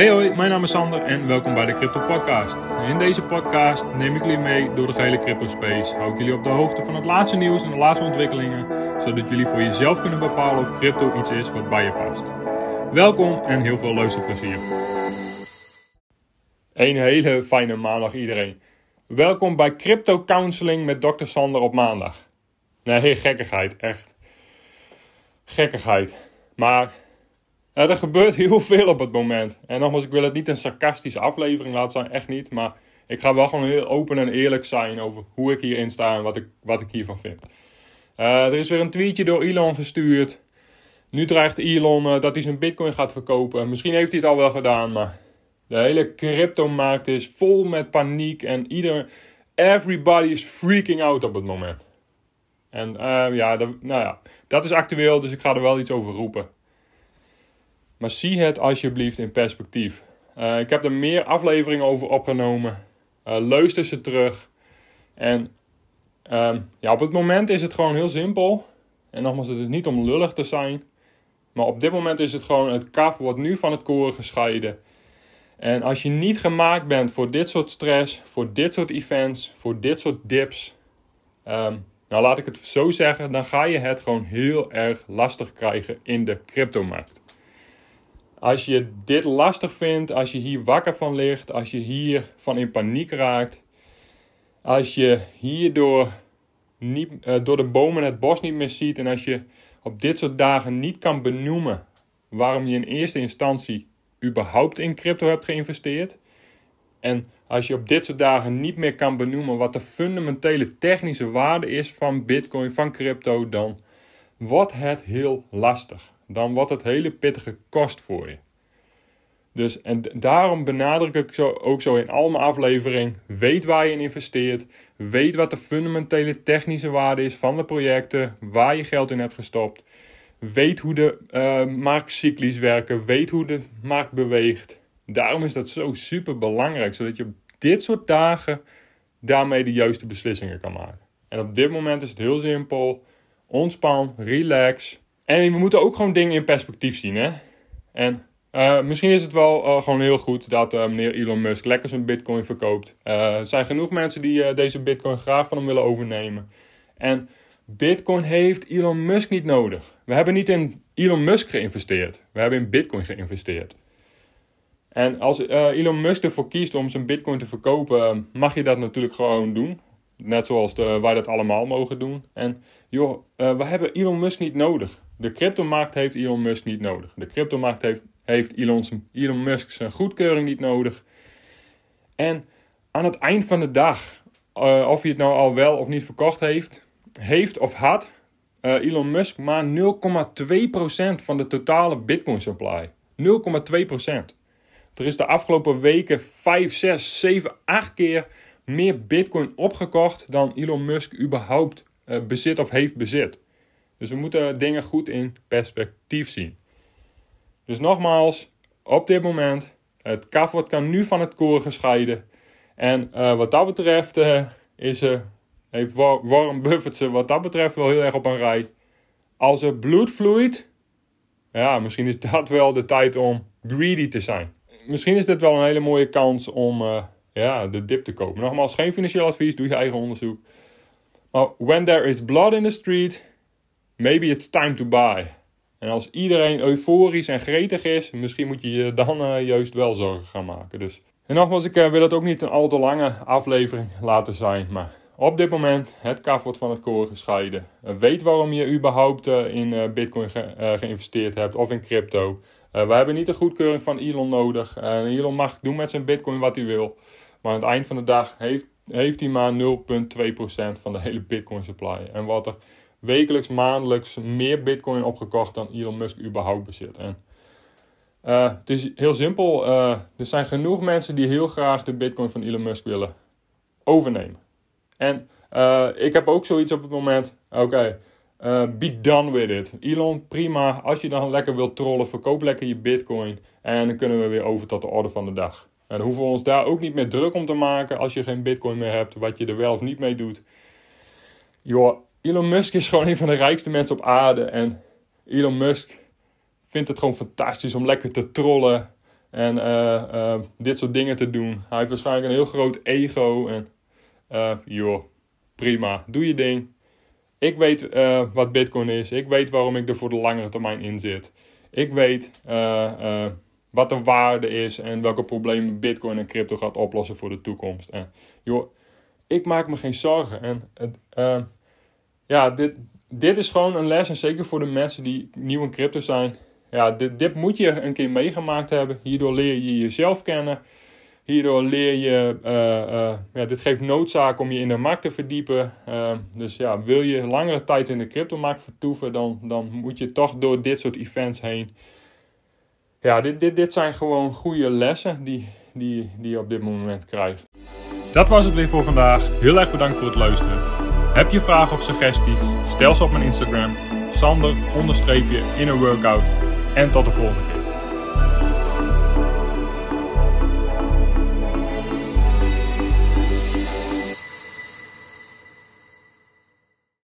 Hey hoi, mijn naam is Sander en welkom bij de Crypto Podcast. In deze podcast neem ik jullie mee door de gehele crypto space. Hou ik jullie op de hoogte van het laatste nieuws en de laatste ontwikkelingen, zodat jullie voor jezelf kunnen bepalen of crypto iets is wat bij je past. Welkom en heel veel luisterplezier. Een hele fijne maandag iedereen. Welkom bij Crypto Counseling met Dr. Sander op maandag. Nee, gekkigheid, echt. Gekkigheid. Maar er gebeurt heel veel op het moment. En nogmaals, ik wil het niet een sarcastische aflevering laten zijn, echt niet. Maar ik ga wel gewoon heel open en eerlijk zijn over hoe ik hierin sta en wat ik, wat ik hiervan vind. Uh, er is weer een tweetje door Elon gestuurd. Nu dreigt Elon uh, dat hij zijn bitcoin gaat verkopen. Misschien heeft hij het al wel gedaan, maar de hele cryptomarkt is vol met paniek. En ieder, everybody is freaking out op het moment. En uh, ja, nou ja, dat is actueel, dus ik ga er wel iets over roepen. Maar zie het alsjeblieft in perspectief. Uh, ik heb er meer afleveringen over opgenomen. Uh, luister ze terug. En uh, ja, op het moment is het gewoon heel simpel. En nogmaals, het is niet om lullig te zijn. Maar op dit moment is het gewoon, het kaf wordt nu van het koren gescheiden. En als je niet gemaakt bent voor dit soort stress, voor dit soort events, voor dit soort dips. Um, nou, laat ik het zo zeggen, dan ga je het gewoon heel erg lastig krijgen in de cryptomarkt. Als je dit lastig vindt, als je hier wakker van ligt, als je hier van in paniek raakt, als je hierdoor niet, uh, door de bomen het bos niet meer ziet en als je op dit soort dagen niet kan benoemen waarom je in eerste instantie überhaupt in crypto hebt geïnvesteerd. En als je op dit soort dagen niet meer kan benoemen wat de fundamentele technische waarde is van Bitcoin, van crypto, dan wordt het heel lastig dan wordt het hele pittige kost voor je. Dus en daarom benadruk ik zo, ook zo in al mijn aflevering. Weet waar je in investeert. Weet wat de fundamentele technische waarde is van de projecten. Waar je geld in hebt gestopt. Weet hoe de uh, marktcyclies werken. Weet hoe de markt beweegt. Daarom is dat zo super belangrijk. Zodat je op dit soort dagen daarmee de juiste beslissingen kan maken. En op dit moment is het heel simpel. Ontspan, relax. En we moeten ook gewoon dingen in perspectief zien. Hè? En uh, misschien is het wel uh, gewoon heel goed dat uh, meneer Elon Musk lekker zijn bitcoin verkoopt. er zijn genoeg mensen die deze bitcoin graag van hem willen overnemen. En bitcoin heeft Elon Musk niet nodig. We hebben niet in Elon Musk geïnvesteerd. We hebben in bitcoin geïnvesteerd. En als Elon Musk ervoor kiest om zijn bitcoin te verkopen, mag je dat natuurlijk gewoon doen. Net zoals wij dat allemaal mogen doen. En joh, we hebben Elon Musk niet nodig. De cryptomarkt heeft Elon Musk niet nodig. De cryptomarkt heeft, heeft Elon, Elon Musk zijn goedkeuring niet nodig. En aan het eind van de dag, uh, of hij het nou al wel of niet verkocht heeft, heeft of had uh, Elon Musk maar 0,2% van de totale Bitcoin supply. 0,2%. Er is de afgelopen weken 5, 6, 7, 8 keer meer Bitcoin opgekocht dan Elon Musk überhaupt uh, bezit of heeft bezit. Dus we moeten dingen goed in perspectief zien. Dus nogmaals, op dit moment, het kaf kan nu van het koren gescheiden. En uh, wat dat betreft uh, is, uh, heeft Warren Buffett ze wat dat betreft wel heel erg op een rij. Als er bloed vloeit, ja, misschien is dat wel de tijd om greedy te zijn. Misschien is dit wel een hele mooie kans om ja, de dip te kopen. Nogmaals, geen financieel advies, doe je eigen onderzoek. Maar when there is blood in the street, Maybe it's time to buy. En als iedereen euforisch en gretig is, misschien moet je je dan uh, juist wel zorgen gaan maken. Dus. En nogmaals, ik uh, wil het ook niet een al te lange aflevering laten zijn. Maar op dit moment, het kaf wordt van het koren gescheiden. Uh, weet waarom je überhaupt in bitcoin ge geïnvesteerd hebt of in crypto. we hebben niet de goedkeuring van Elon nodig. Elon mag doen met zijn bitcoin wat hij wil. Maar aan het eind van de dag heeft, heeft hij maar 0,2% van de hele bitcoin supply. En wat er wekelijks, maandelijks meer bitcoin opgekocht dan Elon Musk überhaupt bezit. En, uh, het is heel simpel. Uh, er zijn genoeg mensen die heel graag de bitcoin van Elon Musk willen overnemen. En uh, ik heb ook zoiets op het moment. Oké, be done with it. Elon, prima. Als je dan lekker wilt trollen, verkoop lekker je bitcoin. En dan kunnen we weer over tot de orde van de dag. En dan hoeven we ons daar ook niet meer druk om te maken als je geen bitcoin meer hebt, wat je er wel of niet mee doet. Joh, Elon Musk is gewoon een van de rijkste mensen op aarde. En Elon Musk vindt het gewoon fantastisch om lekker te trollen. En dit soort dingen te doen. Hij heeft waarschijnlijk een heel groot ego. En joh, prima. Doe je ding. Ik weet wat Bitcoin is. Ik weet waarom ik er voor de langere termijn in zit. Ik weet wat de waarde is en welke problemen Bitcoin en crypto gaat oplossen voor de toekomst. En joh, ik maak me geen zorgen. En uh, ja, dit, dit is gewoon een les. En zeker voor de mensen die nieuw in crypto zijn. Ja, dit, moet je een keer meegemaakt hebben. Hierdoor leer je jezelf kennen. Hierdoor leer je, uh, ja, dit geeft noodzaak om je in de markt te verdiepen. Dus ja, wil je langere tijd in de cryptomarkt vertoeven, dan, dan moet je toch door dit soort events heen ja, dit, dit, dit zijn gewoon goede lessen die, die, die je op dit moment krijgt. Dat was het weer voor vandaag. Heel erg bedankt voor het luisteren. Heb je vragen of suggesties? Stel ze op mijn Instagram. Sander onderstreepje in een workout. En tot de volgende